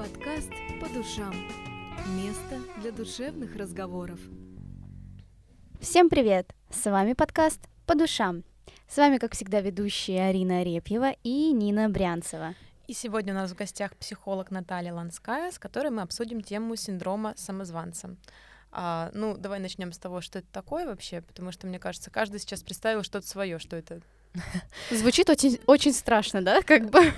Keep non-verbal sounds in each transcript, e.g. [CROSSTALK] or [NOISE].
Подкаст «По душам». Место для душевных разговоров. Всем привет! С вами подкаст «По душам». С вами, как всегда, ведущие Арина Арепьева и Нина Брянцева. И сегодня у нас в гостях психолог Наталья Ланская, с которой мы обсудим тему синдрома самозванца. А, ну, давай начнем с того, что это такое вообще, потому что, мне кажется, каждый сейчас представил что-то свое, что это Звучит очень, очень страшно, да, как бы? [LAUGHS]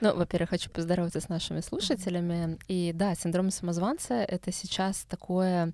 Ну, во-первых, хочу поздороваться с нашими слушателями. И да, синдром самозванца — это сейчас такое,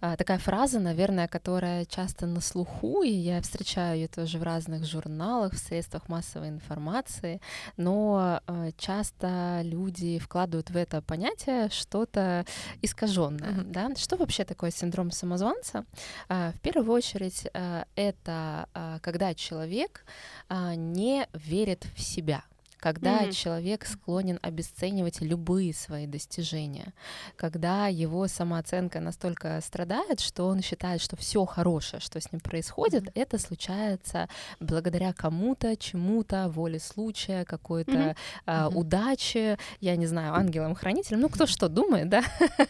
а, такая фраза, наверное, которая часто на слуху, и я встречаю ее тоже в разных журналах, в средствах массовой информации, но а, часто люди вкладывают в это понятие что-то искаженное. Mm-hmm. Да? Что вообще такое синдром самозванца? А, в первую очередь, это когда человек человек а, не верит в себя когда mm-hmm. человек склонен обесценивать любые свои достижения, когда его самооценка настолько страдает, что он считает, что все хорошее, что с ним происходит, mm-hmm. это случается благодаря кому-то, чему-то, воле случая, какой-то mm-hmm. а, mm-hmm. удаче, я не знаю, ангелом-хранителем, ну кто что думает, да,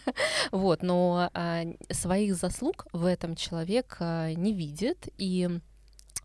[LAUGHS] вот, но а, своих заслуг в этом человек а, не видит и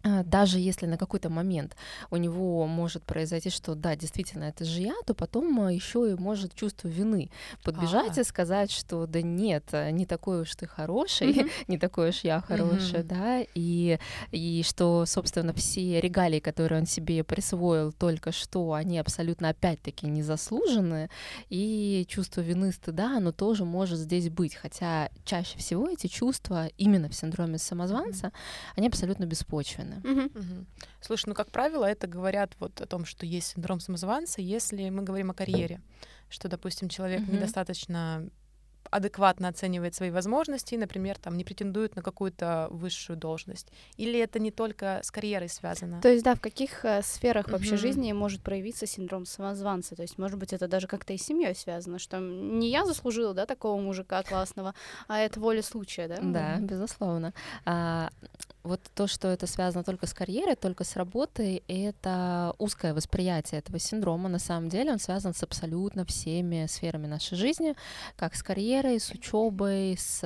даже если на какой-то момент у него может произойти, что да, действительно, это же я, то потом а, еще и может чувство вины подбежать А-а-а. и сказать, что да нет, а, не такой уж ты хороший, mm-hmm. [LAUGHS] не такой уж я хороший, mm-hmm. да, и, и что, собственно, все регалии, которые он себе присвоил только что, они абсолютно опять-таки незаслуженные, и чувство вины, стыда, оно тоже может здесь быть, хотя чаще всего эти чувства именно в синдроме самозванца, mm-hmm. они абсолютно беспочвенны стороны. Угу. Угу. Слушай, ну как правило, это говорят вот о том, что есть синдром самозванца, если мы говорим о карьере, что, допустим, человек угу. недостаточно адекватно оценивает свои возможности, например, там не претендует на какую-то высшую должность? Или это не только с карьерой связано? То есть, да, в каких э, сферах mm-hmm. вообще жизни может проявиться синдром самозванца? То есть, может быть, это даже как-то и с семьей связано, что не я заслужила, да, такого мужика классного, а это воля случая, да? Да, безусловно. А, вот то, что это связано только с карьерой, только с работой, это узкое восприятие этого синдрома. На самом деле он связан с абсолютно всеми сферами нашей жизни, как с карьерой, карьерой, с учебой, с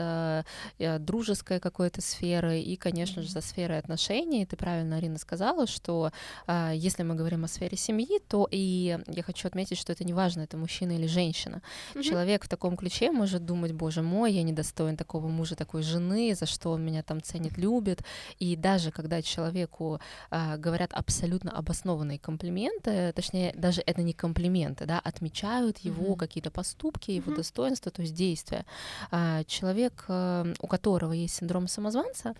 э, дружеской какой-то сферой и, конечно же, со сферой отношений. Ты правильно, Арина, сказала, что э, если мы говорим о сфере семьи, то и я хочу отметить, что это не важно, это мужчина или женщина. Mm-hmm. Человек в таком ключе может думать, боже мой, я недостоин такого мужа, такой жены, за что он меня там ценит, любит. И даже когда человеку э, говорят абсолютно обоснованные комплименты, точнее, даже это не комплименты, да, отмечают его mm-hmm. какие-то поступки, его mm-hmm. достоинства, то есть действия. А, человек, э, у которого есть синдром самозванца,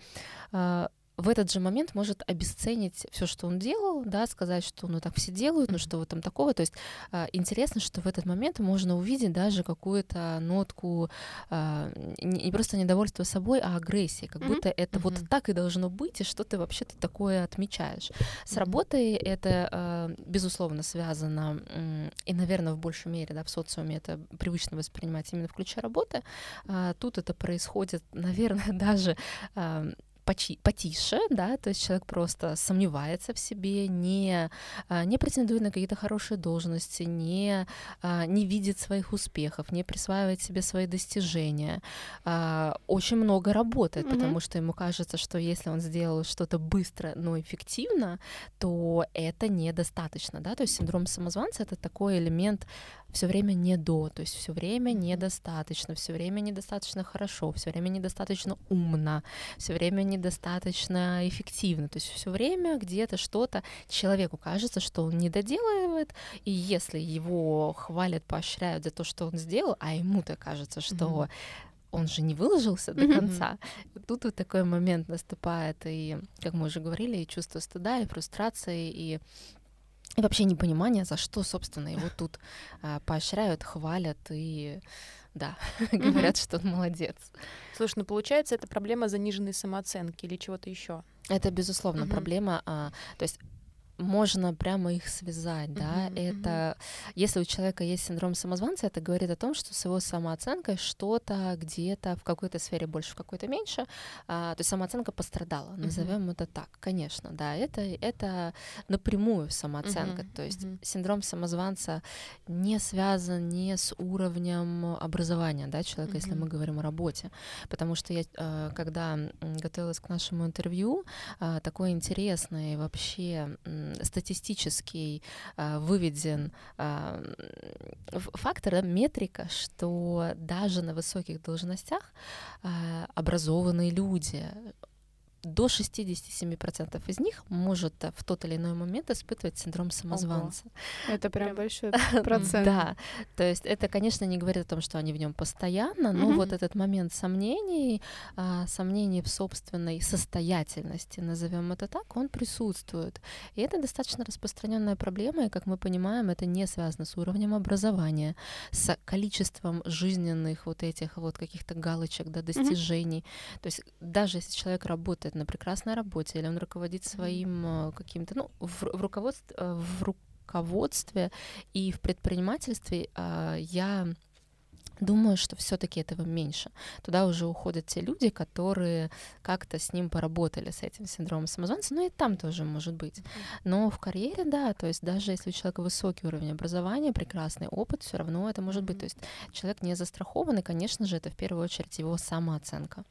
а, в этот же момент может обесценить все, что он делал, да, сказать, что ну так все делают, ну что в этом такого. То есть э, интересно, что в этот момент можно увидеть даже какую-то нотку э, не, просто недовольства собой, а агрессии, как mm-hmm. будто это mm-hmm. вот так и должно быть, и что ты вообще-то такое отмечаешь. С работой это э, безусловно связано, и, наверное, в большей мере, да, в социуме это привычно воспринимать именно в ключе работы. Тут это происходит, [LAUGHS] наверное, даже почи, потише, да, то есть человек просто сомневается в себе, не, а, не претендует на какие-то хорошие должности, не, а, не видит своих успехов, не присваивает себе свои достижения, а, очень много работает, mm-hmm. потому что ему кажется, что если он сделал что-то быстро, но эффективно, то это недостаточно, да, то есть синдром самозванца это такой элемент все время не до, то есть все время недостаточно, все время недостаточно хорошо, все время недостаточно умно, все время недостаточно эффективно. То есть все время где-то что-то человеку кажется, что он не доделывает, и если его хвалят, поощряют за то, что он сделал, а ему-то кажется, что mm-hmm он же не выложился до конца. Mm-hmm. Тут вот такой момент наступает, и, как мы уже говорили, и чувство стыда, и фрустрации, и и вообще непонимание, за что, собственно, его тут а, поощряют, хвалят и, да, [LAUGHS] говорят, что он молодец. Слушай, ну получается, это проблема заниженной самооценки или чего-то еще? Это, безусловно, проблема. А, то есть можно прямо их связать, да, Мгм, это, если у человека есть синдром самозванца, это говорит о том, что с его самооценкой что-то где-то в какой-то сфере больше, в какой-то меньше, а, то есть самооценка пострадала, назовем это так, конечно, да, это, это напрямую самооценка, Мгм, то есть мгм. синдром самозванца не связан не с уровнем образования, да, человека, если мы говорим о работе, потому что я, э, когда готовилась к нашему интервью, а, такой интересный вообще статистический а, выведен а, фактор, да, метрика, что даже на высоких должностях а, образованные люди до 67% из них может а, в тот или иной момент испытывать синдром самозванца. Это прям большой [LAUGHS] процент. Да, то есть это, конечно, не говорит о том, что они в нем постоянно, но вот этот момент сомнений, а, сомнений в собственной состоятельности, назовем это так, он присутствует. И это достаточно распространенная проблема, и, как мы понимаем, это не связано с уровнем образования, с количеством жизненных вот этих вот каких-то галочек, да, достижений. То есть даже если человек работает на прекрасной работе, или он руководит своим э, каким-то, ну, в, в руководстве, э, в руководстве и в предпринимательстве а, я думаю, что все-таки этого меньше. Туда уже уходят те люди, которые как-то с ним поработали, с этим синдромом самозванца, ну и там тоже может быть. Но в карьере, да, то есть даже если у человека высокий уровень образования, прекрасный опыт, все равно это может быть. То есть человек не застрахован, и, конечно же, это в первую очередь его самооценка.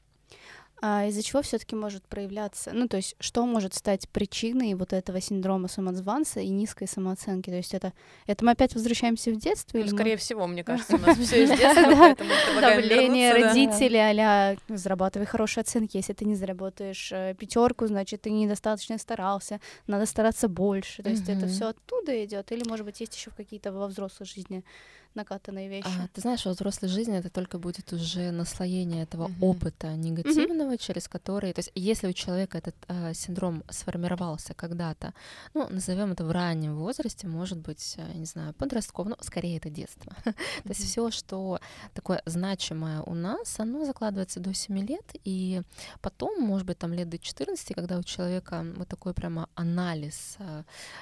А из-за чего все-таки может проявляться? Ну, то есть, что может стать причиной вот этого синдрома самозванца и низкой самооценки? То есть, это, это мы опять возвращаемся в детство? Ну, или мы- скорее всего, мне [LAUGHS] кажется, у нас все из детства, давление родителей, а зарабатывай хорошие оценки. Если ты не заработаешь пятерку, значит, ты недостаточно старался, надо стараться больше. То есть это все оттуда идет, или, может быть, есть еще какие-то во взрослой жизни накатанные вещи. А, ты знаешь, во взрослой жизни это только будет уже наслоение этого Мгм. опыта негативного, через который, то есть, если у человека этот а, синдром сформировался когда-то, ну, назовем это в раннем возрасте, может быть, а, я не знаю, подростковом, но скорее это детство. [LAUGHS] То есть все, что такое значимое у нас, оно закладывается до 7 лет, и потом, может быть, там лет до 14, когда у человека вот такой прямо анализ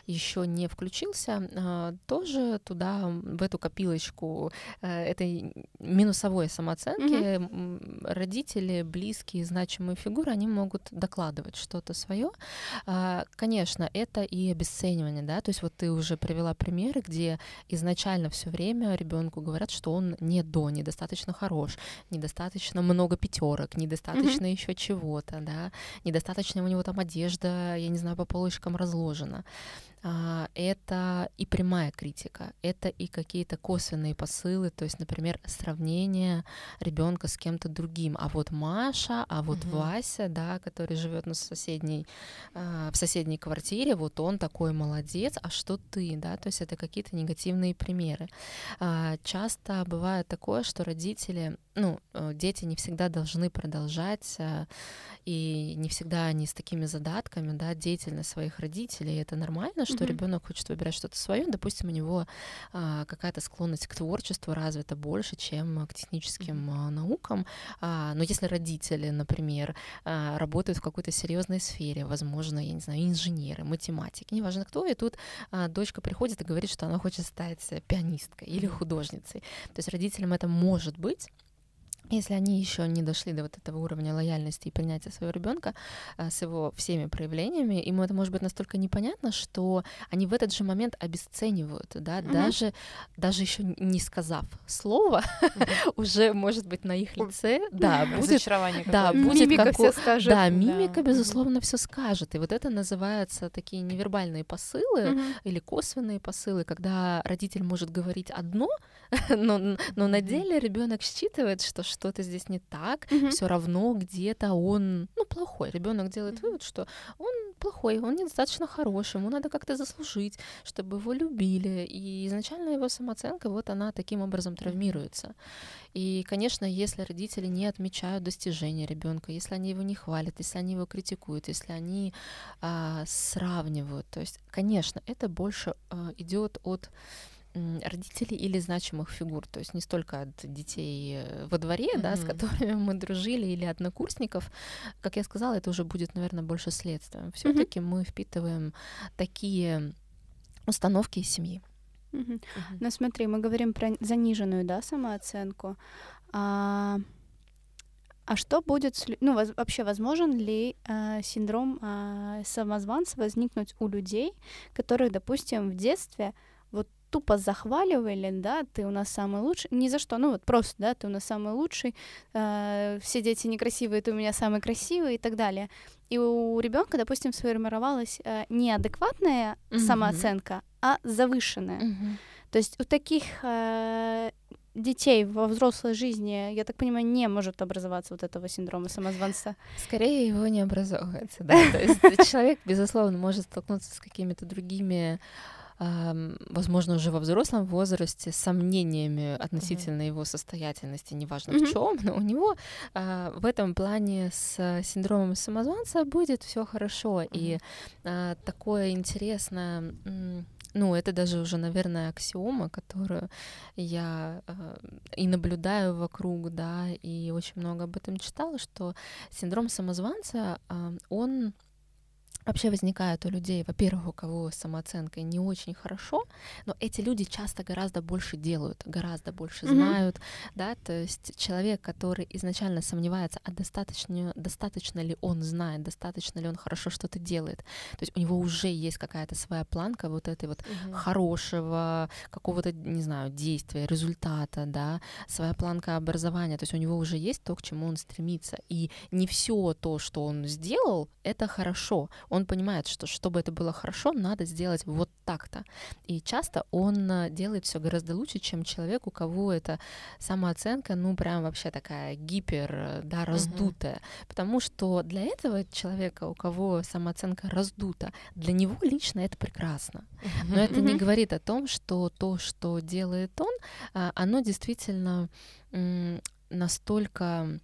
еще не включился, а, тоже туда, в эту копилочку э, этой минусовой самооценки м, родители, близкие, значимые фигуры, они могут докладывать что-то свое. Конечно, это и обесценивание, да, то есть вот ты уже привела примеры, где изначально все время ребенку говорят, что он не до, недостаточно хорош, недостаточно много пятерок, недостаточно еще чего-то, да, недостаточно у него там одежда, я не знаю, по полочкам разложена. А, Это и прямая критика, это и какие-то косвенные посылы, то есть, например, сравнение ребенка с кем-то другим. А вот Маша, а вот Мгм. Вася, да, который живет на соседней, а, в соседней квартире, вот он такой молодец, а что ты, да, то есть это какие-то негативные примеры. А, Часто бывает такое, что родители, ну, э, дети не всегда должны продолжать, а, и не всегда они с такими задатками, да, деятельность своих родителей, это нормально, что Мгм. ребенок хочет выбирать что-то свое, допустим, у него а, какая-то склонность к творчеству развита больше, чем к техническим а, наукам, А, но если родители, например, а, работают в какой-то серьезной сфере, возможно, я не знаю, инженеры, математики, неважно кто, и тут а, дочка приходит и говорит, что она хочет стать пианисткой или художницей. То есть родителям это может быть, если они еще не дошли до вот этого уровня лояльности и принятия своего ребенка с его всеми проявлениями, ему это может быть настолько непонятно, что они в этот же момент обесценивают, да, Мгм. даже, даже еще не сказав слова, [LAUGHS] уже может быть на их лице, да, будет да, будет Мимика како- все скажет. да, мимика, Да. безусловно, все скажет. И вот это называется такие невербальные посылы Мгм. или косвенные посылы, когда родитель может говорить одно, [LAUGHS] но, но на деле ребенок считывает, что что-то здесь не так, Мгм. все равно где-то он, ну, плохой. Ребенок делает Мгм. вывод, что он плохой, он недостаточно хороший, ему надо как-то заслужить, чтобы его любили. И изначально его самооценка, вот она таким образом травмируется. И, конечно, если родители не отмечают достижения ребенка, если они его не хвалят, если они его критикуют, если они а, сравнивают, то есть, конечно, это больше а, идет от родителей или значимых фигур, то есть не столько от детей э, во дворе, mm-hmm. да, с которыми мы дружили, или однокурсников. Как я сказала, это уже будет, наверное, больше следствием. Все-таки mm-hmm. мы впитываем такие установки из семьи. Угу. Угу. Ну смотри, мы говорим про заниженную, да, самооценку. А, а что будет с, ну вообще возможен ли э, синдром э, самозванца возникнуть у людей, которых, допустим, в детстве тупо захваливали, да, ты у нас самый лучший, ни за что, ну вот просто, да, ты у нас самый лучший, э, все дети некрасивые, ты у меня самый красивый и так далее. И у ребенка, допустим, сформировалась э, неадекватная mm-hmm. самооценка, а завышенная. Mm-hmm. То есть у таких э, детей во взрослой жизни, я так понимаю, не может образоваться вот этого синдрома самозванца? Скорее его не образовывается, да. То есть [LAUGHS] человек, безусловно, может столкнуться с какими-то другими возможно, уже во взрослом возрасте с сомнениями относительно mm-hmm. его состоятельности, неважно mm-hmm. в чем, но у него а, в этом плане с синдромом самозванца будет все хорошо. Mm-hmm. И а, такое интересное ну, это даже уже, наверное, аксиома, которую я э, и наблюдаю вокруг, да, и очень много об этом читала, что синдром самозванца, э, он вообще возникает у людей, во-первых, у кого самооценка не очень хорошо, но эти люди часто гораздо больше делают, гораздо больше mm-hmm. знают, да, то есть человек, который изначально сомневается, а достаточно, достаточно ли он знает, достаточно ли он хорошо что-то делает, то есть у него уже есть какая-то своя планка вот этой вот mm-hmm. хорошего какого-то, не знаю, действия, результата, да, своя планка образования, то есть у него уже есть то, к чему он стремится, и не все то, что он сделал, это хорошо, он понимает, что чтобы это было хорошо, надо сделать вот так-то. И часто он э, делает все гораздо лучше, чем человек, у кого это самооценка, ну, прям вообще такая гипер, э, да, раздутая. Uh-huh. Потому что для этого человека, у кого самооценка раздута, для него лично это прекрасно. Uh-huh. Но это uh-huh. не говорит о том, что то, что делает он, а, оно действительно настолько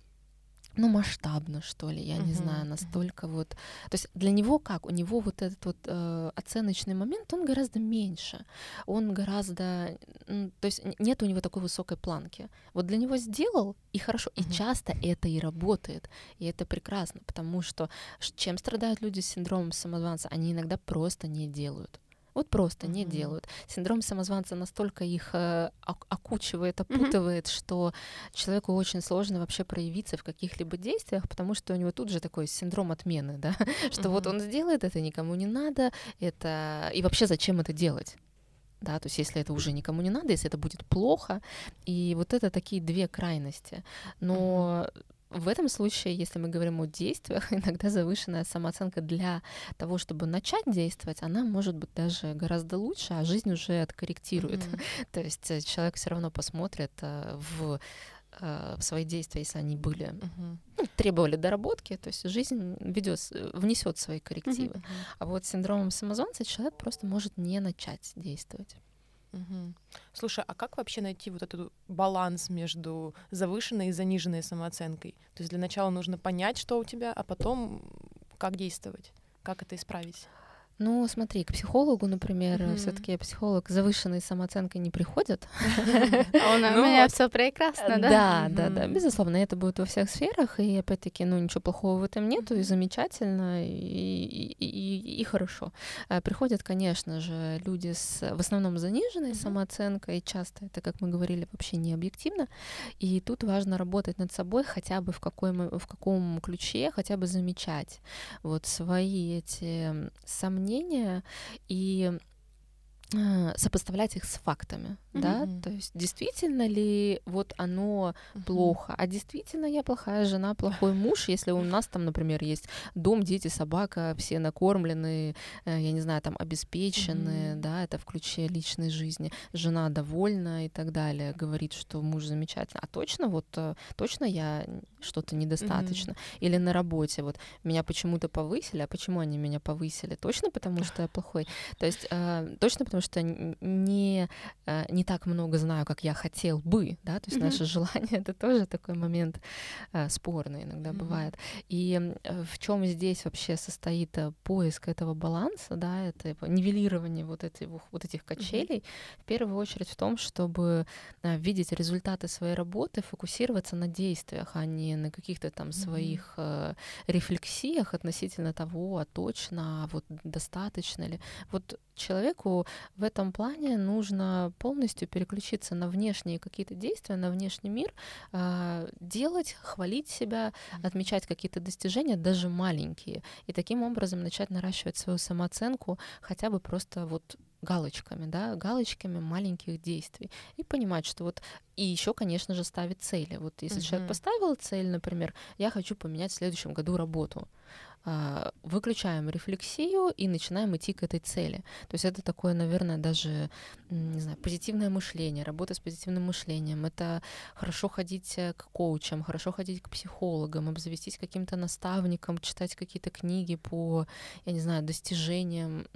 ну, масштабно, что ли, я uh-huh. не знаю, настолько вот. То есть для него как? У него вот этот вот э, оценочный момент, он гораздо меньше. Он гораздо. То есть нет у него такой высокой планки. Вот для него сделал, и хорошо. Uh-huh. И часто это и работает. И это прекрасно, потому что чем страдают люди с синдромом самозванца? Они иногда просто не делают. Вот просто mm-hmm. не делают. Синдром самозванца настолько их э, окучивает, опутывает, mm-hmm. что человеку очень сложно вообще проявиться в каких-либо действиях, потому что у него тут же такой синдром отмены, да, [LAUGHS] что mm-hmm. вот он сделает это, никому не надо, это и вообще зачем это делать? да, то есть если это уже никому не надо, если это будет плохо, и вот это такие две крайности. Но mm-hmm в этом случае, если мы говорим о действиях, [LAUGHS] иногда завышенная самооценка для того, чтобы начать действовать, она может быть даже гораздо лучше, а жизнь уже откорректирует. Mm-hmm. [LAUGHS] То есть э, человек все равно посмотрит э, в э, в свои действия, если они были uh-huh. ну, требовали доработки, то есть жизнь ведет, внесет свои коррективы. Uh-huh. А вот с синдромом самозванца человек просто может не начать действовать. Угу. Слушай, а как вообще найти вот этот баланс между завышенной и заниженной самооценкой? То есть для начала нужно понять, что у тебя, а потом как действовать, как это исправить? Ну, смотри, к психологу, например, mm-hmm. все-таки психолог с завышенной самооценкой не приходит. [LAUGHS] А у ну меня все прекрасно, да? Да, да, да, безусловно, это будет во всех сферах, и опять-таки, ну, ничего плохого в этом нету, и замечательно, и хорошо. Э, приходят, конечно же, люди с в основном заниженной самооценкой, часто это, как мы говорили, вообще не объективно, и тут важно работать над собой хотя бы в каком ключе, хотя бы замечать вот свои эти сомнения, мнения и э, сопоставлять их с фактами, mm-hmm. да, то есть действительно ли вот оно mm-hmm. плохо, а действительно я плохая жена, плохой муж, если у нас там, например, есть дом, дети, собака, все накормлены, э, я не знаю, там обеспечены, mm-hmm. да, это в ключе личной жизни, жена довольна и так далее, говорит, что муж замечательный, а точно вот, э, точно я что-то недостаточно. Mm-hmm. Или на работе, вот меня почему-то повысили, а почему они меня повысили? Точно потому, что я плохой? То есть э, точно потому, что не, э, не так много знаю, как я хотел бы, да, то есть mm-hmm. наше [LAUGHS] желание — это тоже такой момент э, спорный иногда mm-hmm. бывает. И в чем здесь вообще состоит поиск этого баланса, да, это нивелирование вот этих, вот этих качелей, mm-hmm. в первую очередь в том, чтобы э, видеть результаты своей работы, фокусироваться на действиях, а не на каких-то там своих э, рефлексиях относительно того, а точно, а вот достаточно ли. Вот человеку в этом плане нужно полностью переключиться на внешние какие-то действия, на внешний мир, э, делать, хвалить себя, отмечать какие-то достижения, даже маленькие, и таким образом начать наращивать свою самооценку хотя бы просто вот галочками, да, галочками маленьких действий и понимать, что вот и еще, конечно же, ставить цели. Вот если uh-huh. человек поставил цель, например, я хочу поменять в следующем году работу, выключаем рефлексию и начинаем идти к этой цели. То есть это такое, наверное, даже, не знаю, позитивное мышление, работа с позитивным мышлением. Это хорошо ходить э, к коучам, хорошо ходить к психологам, обзавестись каким-то наставником, читать какие-то книги по, я не знаю, достижениям,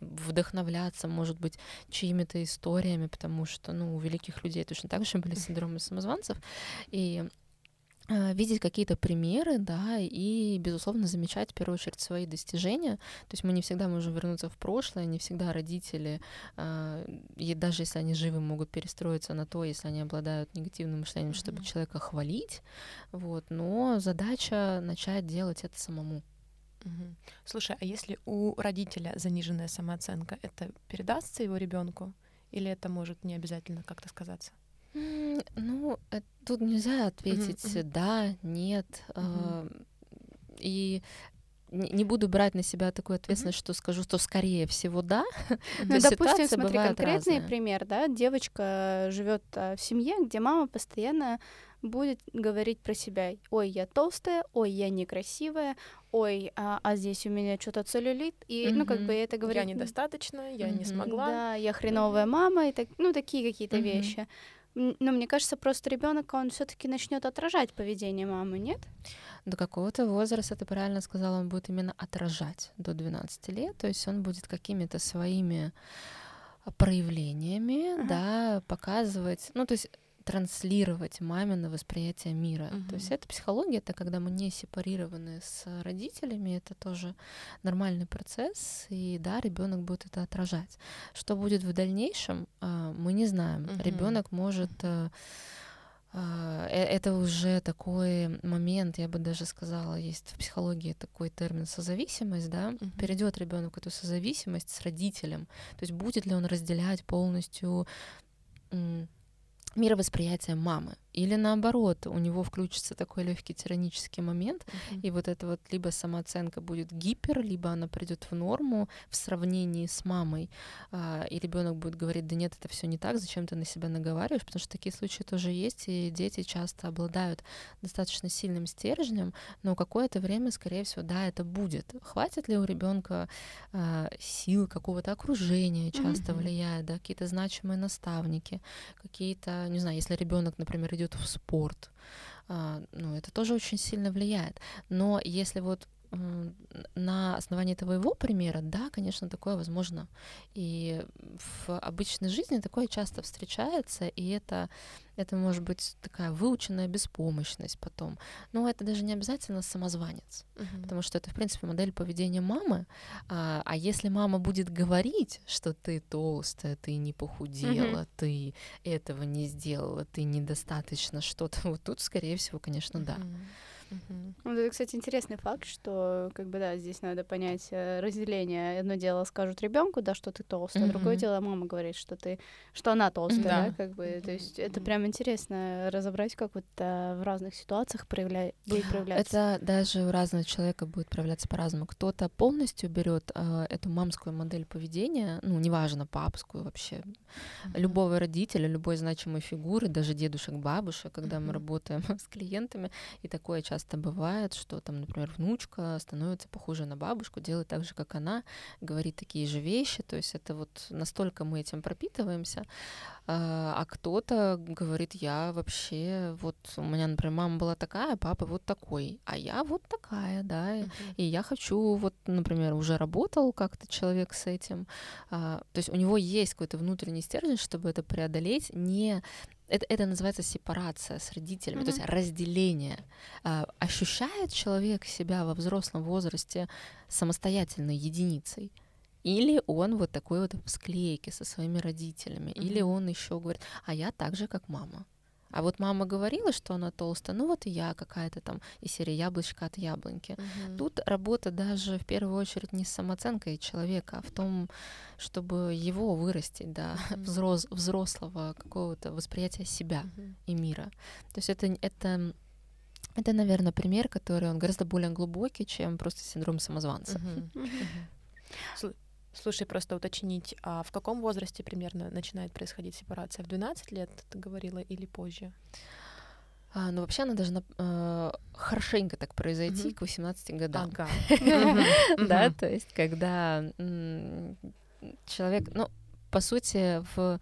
вдохновляться, может быть, чьими-то историями, потому что, ну, у великих людей точно так же были синдромы самозванцев. И видеть какие-то примеры, да, и, безусловно, замечать в первую очередь свои достижения. То есть мы не всегда можем вернуться в прошлое, не всегда родители, э, и даже если они живы, могут перестроиться на то, если они обладают негативным мышлением, mm-hmm. чтобы человека хвалить, вот, но задача начать делать это самому. Угу. Слушай, а если у родителя заниженная самооценка, это передастся его ребенку, или это может не обязательно как-то сказаться? Ну, э, тут нельзя ответить mm-hmm. да, нет. Mm-hmm. И не буду брать на себя такую ответственность, mm-hmm. что скажу, что скорее всего да. [LAUGHS] Ну, допустим, смотри, конкретный разные. пример, да, девочка живет а, в семье, где мама постоянно будет говорить про себя, ой, я толстая, ой, я некрасивая, ой, а, а здесь у меня что-то целлюлит, и, mm-hmm. ну, как бы это говорит... Я недостаточно, я mm-hmm. не смогла. Да, я хреновая mm-hmm. мама, и так, ну, такие какие-то mm-hmm. вещи. Но мне кажется, просто ребенок, он все-таки начнет отражать поведение мамы, нет? До какого-то возраста, ты правильно сказала, он будет именно отражать до 12 лет, то есть он будет какими-то своими проявлениями, ага. да, показывать, ну, то есть транслировать мамино восприятие мира. Угу. То есть это психология, это когда мы не сепарированы с родителями, это тоже нормальный процесс, и да, ребенок будет это отражать. Что будет в дальнейшем, а, мы не знаем. Угу. Ребенок может э, а, э, это уже такой момент, я бы даже сказала, есть в психологии такой термин созависимость, да, uh-huh. перейдет ребенок эту созависимость с родителем, то есть будет ли он разделять полностью мировосприятие мамы. Или наоборот, у него включится такой легкий тиранический момент, uh-huh. и вот эта вот либо самооценка будет гипер, либо она придет в норму в сравнении с мамой, а, и ребенок будет говорить, да нет, это все не так, зачем ты на себя наговариваешь, потому что такие случаи тоже есть, и дети часто обладают достаточно сильным стержнем, но какое-то время, скорее всего, да, это будет. Хватит ли у ребенка а, сил какого-то окружения часто uh-huh. влияет, да, какие-то значимые наставники, какие-то, не знаю, если ребенок, например, идет в спорт. А, ну, это тоже очень сильно влияет. Но если вот на основании твоего примера, да, конечно, такое возможно. И в обычной жизни такое часто встречается, и это, это может быть такая выученная беспомощность потом. Но это даже не обязательно самозванец, uh-huh. потому что это, в принципе, модель поведения мамы. А, а если мама будет говорить, что ты толстая, ты не похудела, uh-huh. ты этого не сделала, ты недостаточно что-то, [LAUGHS] вот тут, скорее всего, конечно, uh-huh. да. Угу. Вот это, кстати, интересный факт, что как бы да, здесь надо понять э, разделение. Одно дело скажут ребенку, да, что ты толстая, угу. другое дело мама говорит, что ты, что она толстая, да, да как бы. То есть это прям интересно разобрать, как вот а, в разных ситуациях проявля... будет проявляться. Это даже у разного человека будет проявляться по-разному. Кто-то полностью берет а, эту мамскую модель поведения, ну неважно папскую вообще, угу. любого родителя, любой значимой фигуры, даже дедушек, бабушек, когда угу. мы работаем [LAUGHS] с клиентами, и такое часто часто бывает, что там, например, внучка становится похожа на бабушку, делает так же, как она, говорит такие же вещи, то есть это вот настолько мы этим пропитываемся, а, а кто-то говорит, я вообще, вот у меня, например, мама была такая, папа вот такой, а я вот такая, да, uh-huh. и я хочу, вот, например, уже работал как-то человек с этим, а, то есть у него есть какой-то внутренний стержень, чтобы это преодолеть, не это, это называется сепарация с родителями, mm-hmm. то есть разделение. А, ощущает человек себя во взрослом возрасте самостоятельной единицей? Или он вот такой вот в склейке со своими родителями, mm-hmm. или он еще говорит, а я так же, как мама. А вот мама говорила, что она толстая, ну вот и я какая-то там из серии яблочко от яблоньки. Угу. Тут работа даже в первую очередь не с самооценкой человека, а в том, чтобы его вырастить до угу. [LAUGHS] взрос, взрослого какого-то восприятия себя угу. и мира. То есть это, это это, наверное, пример, который он гораздо более глубокий, чем просто синдром самозванца. Uh-huh. [LAUGHS] Uh-huh. Слушай, просто уточнить, а в каком возрасте примерно начинает происходить сепарация? В 12 лет ты говорила или позже? А, ну, вообще она должна э, хорошенько так произойти mm-hmm. к 18 годам. Ага. [LAUGHS] Да, то есть, когда человек, ну, по сути, в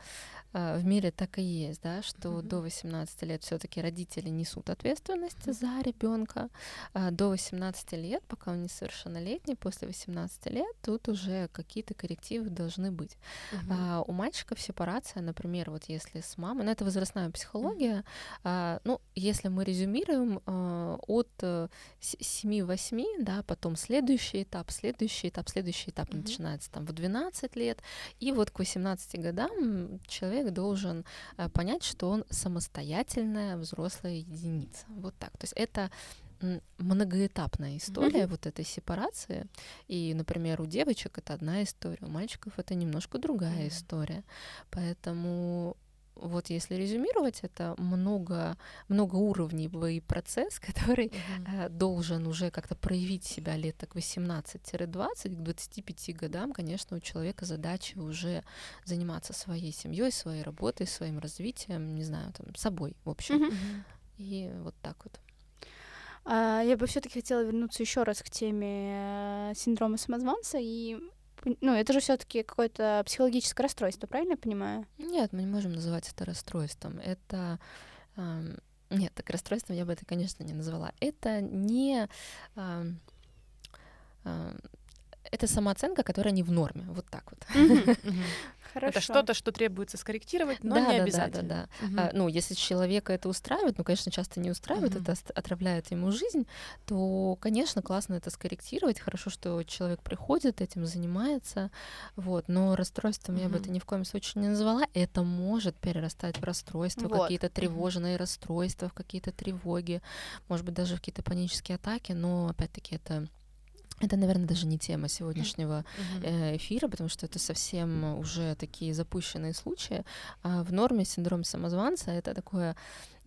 в мире так и есть, да, что mm-hmm. до 18 лет все-таки родители несут ответственность mm-hmm. за ребенка. А до 18 лет, пока он несовершеннолетний, после 18 лет, тут уже какие-то коррективы должны быть. Mm-hmm. А, у мальчиков сепарация, например, вот если с мамой, ну это возрастная психология, mm-hmm. а, ну если мы резюмируем а, от 7-8, э, да, потом следующий этап, следующий этап, следующий этап mm-hmm. начинается там в 12 лет, и вот к 18 годам человек человек должен э, понять, что он самостоятельная взрослая единица. Вот так. То есть это многоэтапная история mm-hmm. вот этой сепарации. И, например, у девочек это одна история, у мальчиков это немножко другая mm-hmm. история. Поэтому вот если резюмировать, это много, многоуровневый [LAUGHS] процесс, [LAUGHS] который mm-hmm. э, должен уже как-то проявить себя лет так 18-20, к 25 годам, конечно, у человека задача уже заниматься своей семьей, своей работой, своим развитием, не знаю, там, собой, в общем. Mm-hmm. И вот так вот. А, я бы все-таки хотела вернуться еще раз к теме э, синдрома самозванца и ну, это же все-таки какое-то психологическое расстройство, правильно я понимаю? Нет, мы не можем называть это расстройством. Это э, нет, так расстройством я бы это, конечно, не назвала. Это не э, э, это самооценка, которая не в норме. Вот так вот. [LAUGHS] Хорошо. Это что-то, что требуется скорректировать, но да, не да, обязательно. Да, да, да. Угу. А, ну, если человека это устраивает, ну, конечно, часто не устраивает, угу. это отравляет ему жизнь, то, конечно, классно это скорректировать. Хорошо, что человек приходит, этим занимается. Вот. Но расстройством угу. я бы это ни в коем случае не назвала. Это может перерастать в расстройство, вот. какие-то тревожные угу. расстройства, в какие-то тревоги, может быть, даже в какие-то панические атаки, но опять-таки это это, наверное, даже не тема сегодняшнего э, эфира, потому что это совсем уже такие запущенные случаи. А в норме синдром самозванца это такое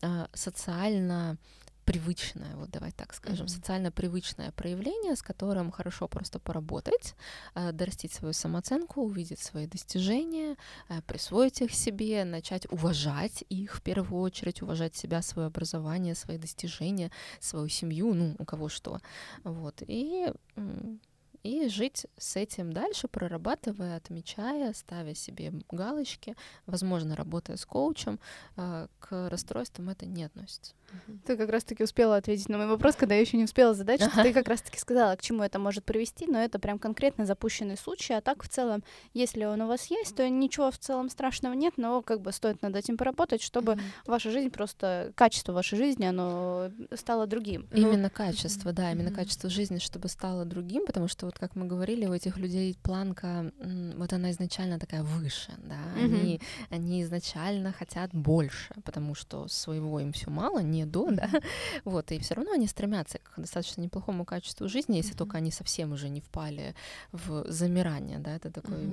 а, социально привычное, вот давай так скажем, mm-hmm. социально привычное проявление, с которым хорошо просто поработать, э, дорастить свою самооценку, увидеть свои достижения, э, присвоить их себе, начать уважать их в первую очередь, уважать себя, свое образование, свои достижения, свою семью, ну, у кого что. Вот. И и жить с этим дальше, прорабатывая, отмечая, ставя себе галочки, возможно, работая с коучем, э, к расстройствам это не относится. Ты как раз-таки успела ответить на мой вопрос, когда я еще не успела задать, что ты как раз-таки сказала, к чему это может привести, но это прям конкретно запущенный случай, а так в целом, если он у вас есть, то ничего в целом страшного нет, но как бы стоит над этим поработать, чтобы ваша жизнь просто, качество вашей жизни, оно стало другим. Ну, именно качество, да, именно качество жизни, чтобы стало другим, потому что вот как мы говорили, у этих людей планка, вот она изначально такая выше, да, они, они изначально хотят больше, потому что своего им все мало, не не до, да, [LAUGHS] вот, и все равно они стремятся к достаточно неплохому качеству жизни, если только они совсем уже не впали в замирание, да, это такой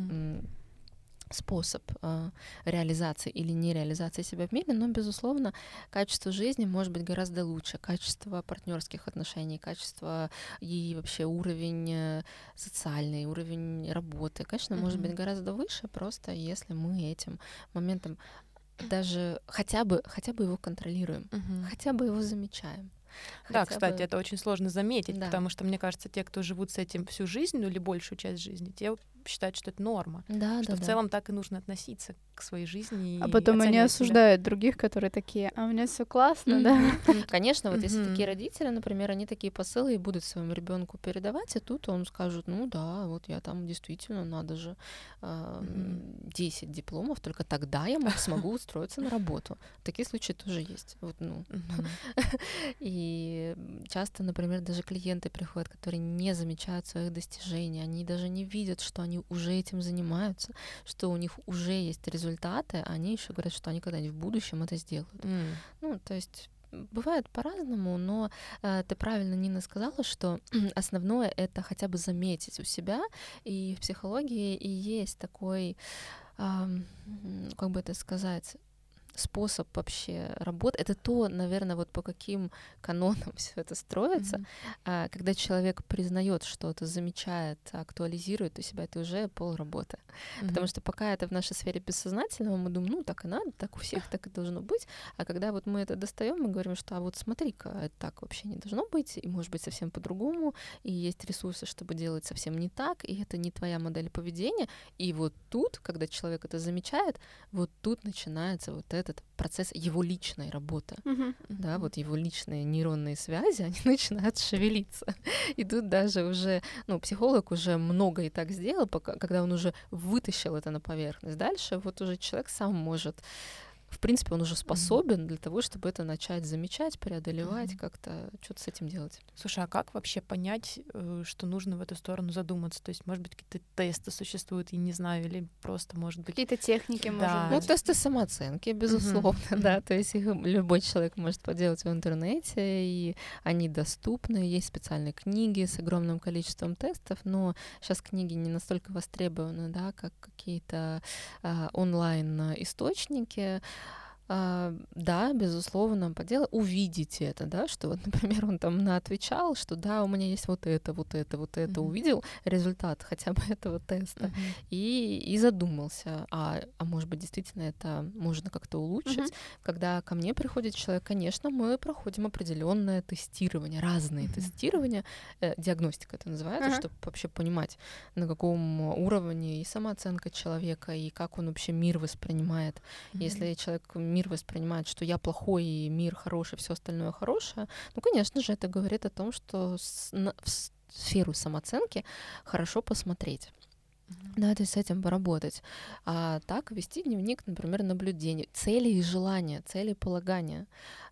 способ э, реализации или нереализации себя в мире, но, безусловно, качество жизни может быть гораздо лучше, качество партнерских отношений, качество и вообще уровень э, социальный, уровень работы, конечно, mm-hmm. может быть гораздо выше, просто если мы этим моментом даже хотя бы, хотя бы его контролируем, угу. хотя бы его замечаем. Да, кстати, бы... это очень сложно заметить, да. потому что, мне кажется, те, кто живут с этим всю жизнь, ну или большую часть жизни, те считают, что это норма. Да, что да, в да. целом так и нужно относиться к своей жизни. А потом они осуждают себя. других, которые такие, а у меня все классно, mm-hmm. да? [LAUGHS] Конечно, вот если такие родители, например, они такие посылы и будут своему ребенку передавать, и тут он скажет, ну да, вот я там действительно надо же 10 дипломов, только тогда я смогу устроиться на работу. Такие случаи тоже есть. Вот, ну. [LAUGHS] И часто, например, даже клиенты приходят, которые не замечают своих достижений, они даже не видят, что они уже этим занимаются, что у них уже есть результаты, они еще говорят, что они когда-нибудь в будущем это сделают. Mm. Ну, то есть бывает по-разному, но э, ты правильно, Нина, сказала, что [CLEARS THROAT] основное это хотя бы заметить у себя, и в психологии и есть такой, э, как бы это сказать, способ вообще работы, это то, наверное, вот по каким [LAUGHS] канонам все это строится, mm-hmm. когда человек признает что-то, замечает, актуализирует у себя, это уже пол работы. Mm-hmm. Потому что пока это в нашей сфере бессознательного, мы думаем, ну так и надо, так у всех так и должно быть. А когда вот мы это достаем, мы говорим, что а вот смотри-ка, это так вообще не должно быть, и может быть совсем по-другому, и есть ресурсы, чтобы делать совсем не так, и это не твоя модель поведения. И вот тут, когда человек это замечает, вот тут начинается вот это этот процесс его личной работы, uh-huh. да, вот его личные нейронные связи, [LAUGHS] они начинают шевелиться. И тут даже уже, ну, психолог уже много и так сделал, пока, когда он уже вытащил это на поверхность. Дальше вот уже человек сам может в принципе, он уже способен mm-hmm. для того, чтобы это начать замечать, преодолевать, mm-hmm. как-то что-то с этим делать. Слушай, а как вообще понять, э, что нужно в эту сторону задуматься? То есть, может быть, какие-то тесты существуют, я не знаю, или просто, может быть... Какие-то техники, да. может быть. Ну, тесты самооценки, безусловно, mm-hmm. да, то есть их любой человек может поделать в интернете, и они доступны, есть специальные книги с огромным количеством тестов, но сейчас книги не настолько востребованы, да, как какие-то э, онлайн-источники, да, безусловно, по делу увидите это, да, что вот, [LAUGHS] например, он там на отвечал, что да, у меня есть вот это, вот это, вот это, mm-hmm. увидел результат хотя бы [LAUGHS] этого теста mm-hmm. и, и задумался, а, а может быть, действительно это можно как-то улучшить. Mm-hmm. Когда ко мне приходит человек, конечно, мы проходим определенное тестирование, разные mm-hmm. тестирования, э, диагностика это называется, mm-hmm. чтобы вообще понимать, на каком уровне и самооценка человека, и как он вообще мир воспринимает. Mm-hmm. Если человек мир воспринимает, что я плохой и мир хороший, все остальное хорошее, ну, конечно же, это говорит о том, что с, на, в сферу самооценки хорошо посмотреть. Надо с этим поработать. А так вести дневник, например, наблюдений, цели и желания, цели и полагания.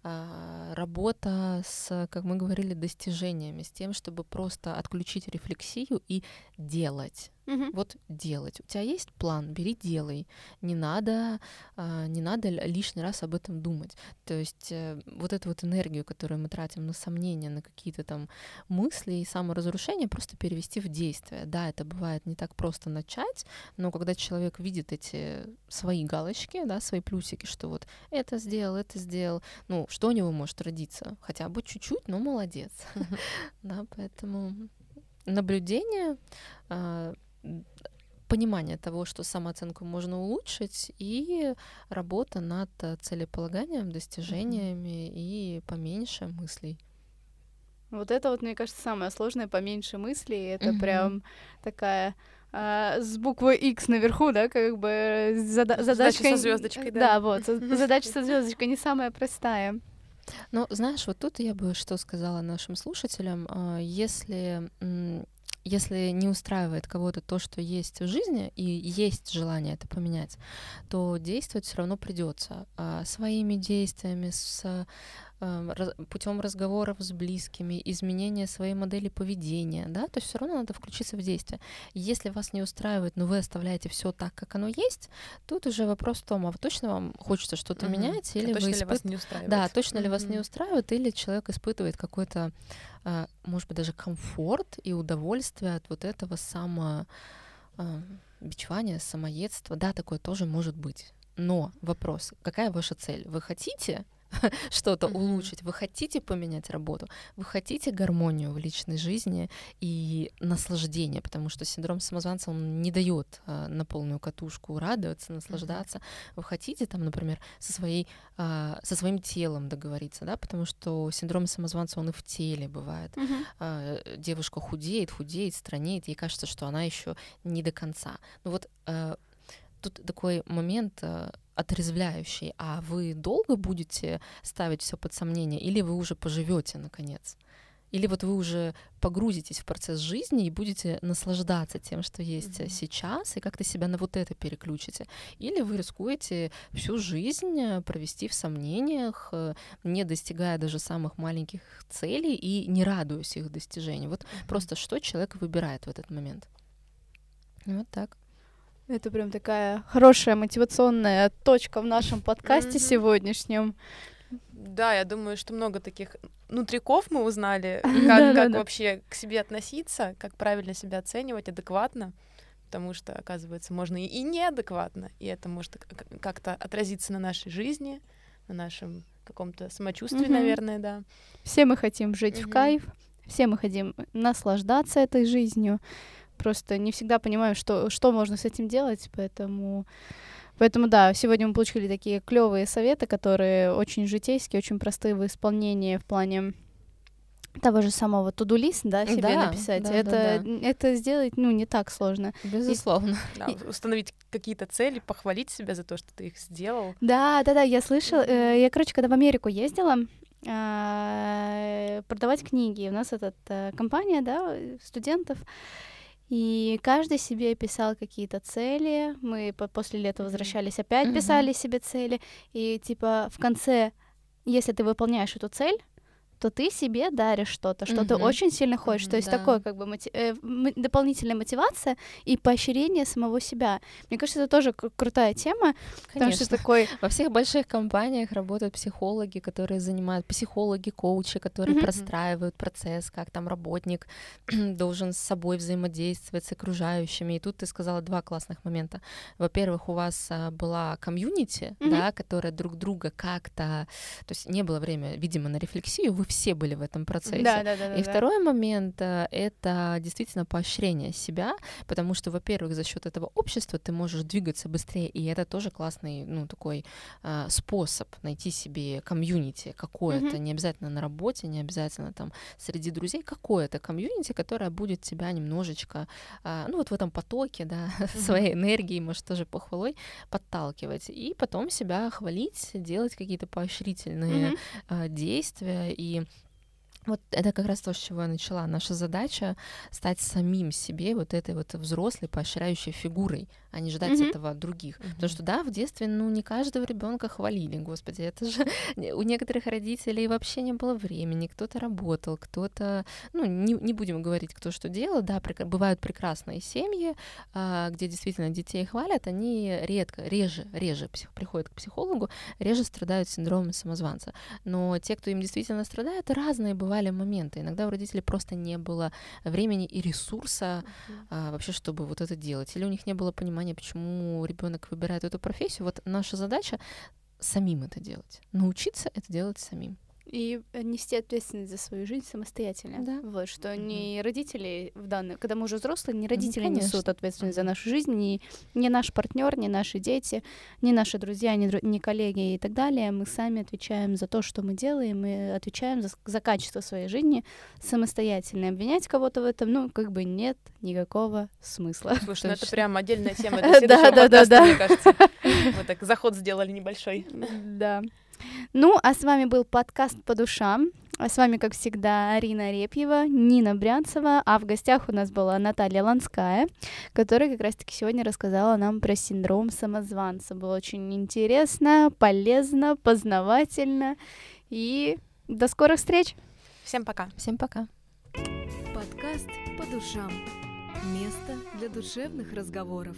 А, работа с, как мы говорили, достижениями, с тем, чтобы просто отключить рефлексию и делать. Угу. Вот делать. У тебя есть план, бери, делай. Не надо, а, не надо лишний раз об этом думать. То есть э, вот эту вот энергию, которую мы тратим на сомнения, на какие-то там мысли и саморазрушение, просто перевести в действие. Да, это бывает не так просто начать, но когда человек видит эти свои галочки, да, свои плюсики, что вот это сделал, это сделал, ну, что у него может родиться? Хотя бы чуть-чуть, но молодец. [LAUGHS] Да, поэтому наблюдение, а, понимание того, что самооценку можно улучшить, и работа над целеполаганием, достижениями и поменьше мыслей. Вот это вот, мне кажется, самое сложное, поменьше мыслей. Это прям такая а, с буквой X наверху, да, как бы зада- задачка... Задача со звездочкой, да. Да, вот, [LAUGHS] задача со звездочкой не самая простая. Но знаешь, вот тут я бы что сказала нашим слушателям, а, если если не устраивает кого-то то, что есть в жизни, и есть желание это поменять, то действовать все равно придется а, своими действиями, с путем разговоров с близкими, изменения своей модели поведения, да, то есть все равно надо включиться в действие. Если вас не устраивает, но вы оставляете все так, как оно есть, тут уже вопрос в том, а точно вам хочется что-то угу. менять, или а точно вы испыт... ли вас не устраивает? Да, точно угу. ли вас не устраивает, или человек испытывает какой-то, а, может быть, даже комфорт и удовольствие от вот этого само а, бичевания, самоедства. Да, такое тоже может быть. Но вопрос, какая ваша цель? Вы хотите [LAUGHS] что-то улучшить, вы хотите поменять работу, вы хотите гармонию в личной жизни и наслаждение, потому что синдром самозванца он не дает э, на полную катушку радоваться, наслаждаться. Mm-hmm. Вы хотите там, например, со своей э, со своим телом договориться, да, потому что синдром самозванца он и в теле бывает. Mm-hmm. Э, девушка худеет, худеет, странеет, ей кажется, что она еще не до конца. Ну вот э, тут такой момент э, отрезвляющий, а вы долго будете ставить все под сомнение, или вы уже поживете наконец? Или вот вы уже погрузитесь в процесс жизни и будете наслаждаться тем, что есть mm-hmm. сейчас, и как-то себя на вот это переключите. Или вы рискуете всю жизнь э, провести в сомнениях, не достигая даже самых маленьких целей и не радуясь их достижению. Вот mm-hmm. просто что человек выбирает в этот момент. Вот так. Это прям такая хорошая мотивационная точка в нашем подкасте mm-hmm. сегодняшнем. Да, я думаю, что много таких внутриков мы узнали, [LAUGHS] как, как вообще к себе относиться, как правильно себя оценивать адекватно, потому что, оказывается, можно и неадекватно, и это может как-то отразиться на нашей жизни, на нашем каком-то самочувствии, наверное, да. Все мы хотим жить в кайф, все мы хотим наслаждаться этой жизнью, просто не всегда понимаем, что, что можно с этим делать, поэтому... Поэтому да, сегодня мы получили такие клевые советы, которые очень житейские, очень простые в исполнении в плане того же самого тудулист, да, себе да, написать. Да, это, да, да. это сделать, ну, не так сложно. Безусловно. И... Да, установить какие-то цели, похвалить себя за то, что ты их сделал. Да, да, да, я слышала. Э, я, короче, когда в Америку ездила, э, продавать книги. У нас эта э, компания, да, студентов. И каждый себе писал какие-то цели. Мы после лета возвращались, опять писали себе цели. И типа в конце, если ты выполняешь эту цель, то ты себе даришь что-то, что mm-hmm. ты очень сильно хочешь. Mm-hmm, То есть да. такое как бы мотив... э, дополнительная мотивация и поощрение самого себя. Мне кажется, это тоже крутая тема, Конечно. потому что такой... Во всех больших компаниях работают психологи, которые занимают, психологи, коучи, которые mm-hmm. простраивают процесс, как там работник [CLEARS THROAT] должен с собой взаимодействовать, с окружающими. И тут ты сказала два классных момента. Во-первых, у вас а, была комьюнити, mm-hmm. да, которая друг друга как-то... То есть не было времени, видимо, на рефлексию, вы все были в этом процессе. Да, да, да. И да, второй момент э, — это действительно поощрение себя, потому что, во-первых, за счет этого общества ты можешь двигаться быстрее, и это тоже классный, ну, такой э, способ найти себе комьюнити какое-то, mm-hmm. не обязательно на работе, не обязательно там среди друзей, какое-то комьюнити, которое будет тебя немножечко, э, ну, вот в этом потоке, да, [LAUGHS] mm-hmm. своей энергии, может, тоже похвалой подталкивать, и потом себя хвалить, делать какие-то поощрительные mm-hmm. э, действия, и вот это как раз то, с чего я начала. Наша задача стать самим себе вот этой вот взрослой, поощряющей фигурой, а не ждать mm-hmm. этого других. Mm-hmm. Потому что да, в детстве, ну, не каждого ребенка хвалили, господи, это же [LAUGHS] у некоторых родителей вообще не было времени, кто-то работал, кто-то, ну, не, не будем говорить, кто что делал, да, прек- бывают прекрасные семьи, а, где действительно детей хвалят, они редко, реже, реже псих, приходят к психологу, реже страдают синдромом самозванца. Но те, кто им действительно страдает, разные бывали моменты. Иногда у родителей просто не было времени и ресурса mm-hmm. а, вообще, чтобы вот это делать, или у них не было понимания понимание, почему ребенок выбирает эту профессию. Вот наша задача самим это делать, научиться это делать самим и нести ответственность за свою жизнь самостоятельно. Да. Вот, что mm-hmm. не родители в данный, когда мы уже взрослые, не родители ну, несут ответственность mm-hmm. за нашу жизнь, не, не наш партнер, не наши дети, не наши друзья, не, не коллеги и так далее. Мы сами отвечаем за то, что мы делаем, и отвечаем за, за качество своей жизни самостоятельно. Обвинять кого-то в этом, ну, как бы нет никакого смысла. Слушай, ну это прям отдельная тема для [LAUGHS] следующего подкаста, мне кажется. Мы так заход сделали небольшой. Да. Ну, а с вами был подкаст «По душам». А с вами, как всегда, Арина Репьева, Нина Брянцева, а в гостях у нас была Наталья Ланская, которая как раз-таки сегодня рассказала нам про синдром самозванца. Было очень интересно, полезно, познавательно. И до скорых встреч! Всем пока! Всем пока! Подкаст «По душам». Место для душевных разговоров.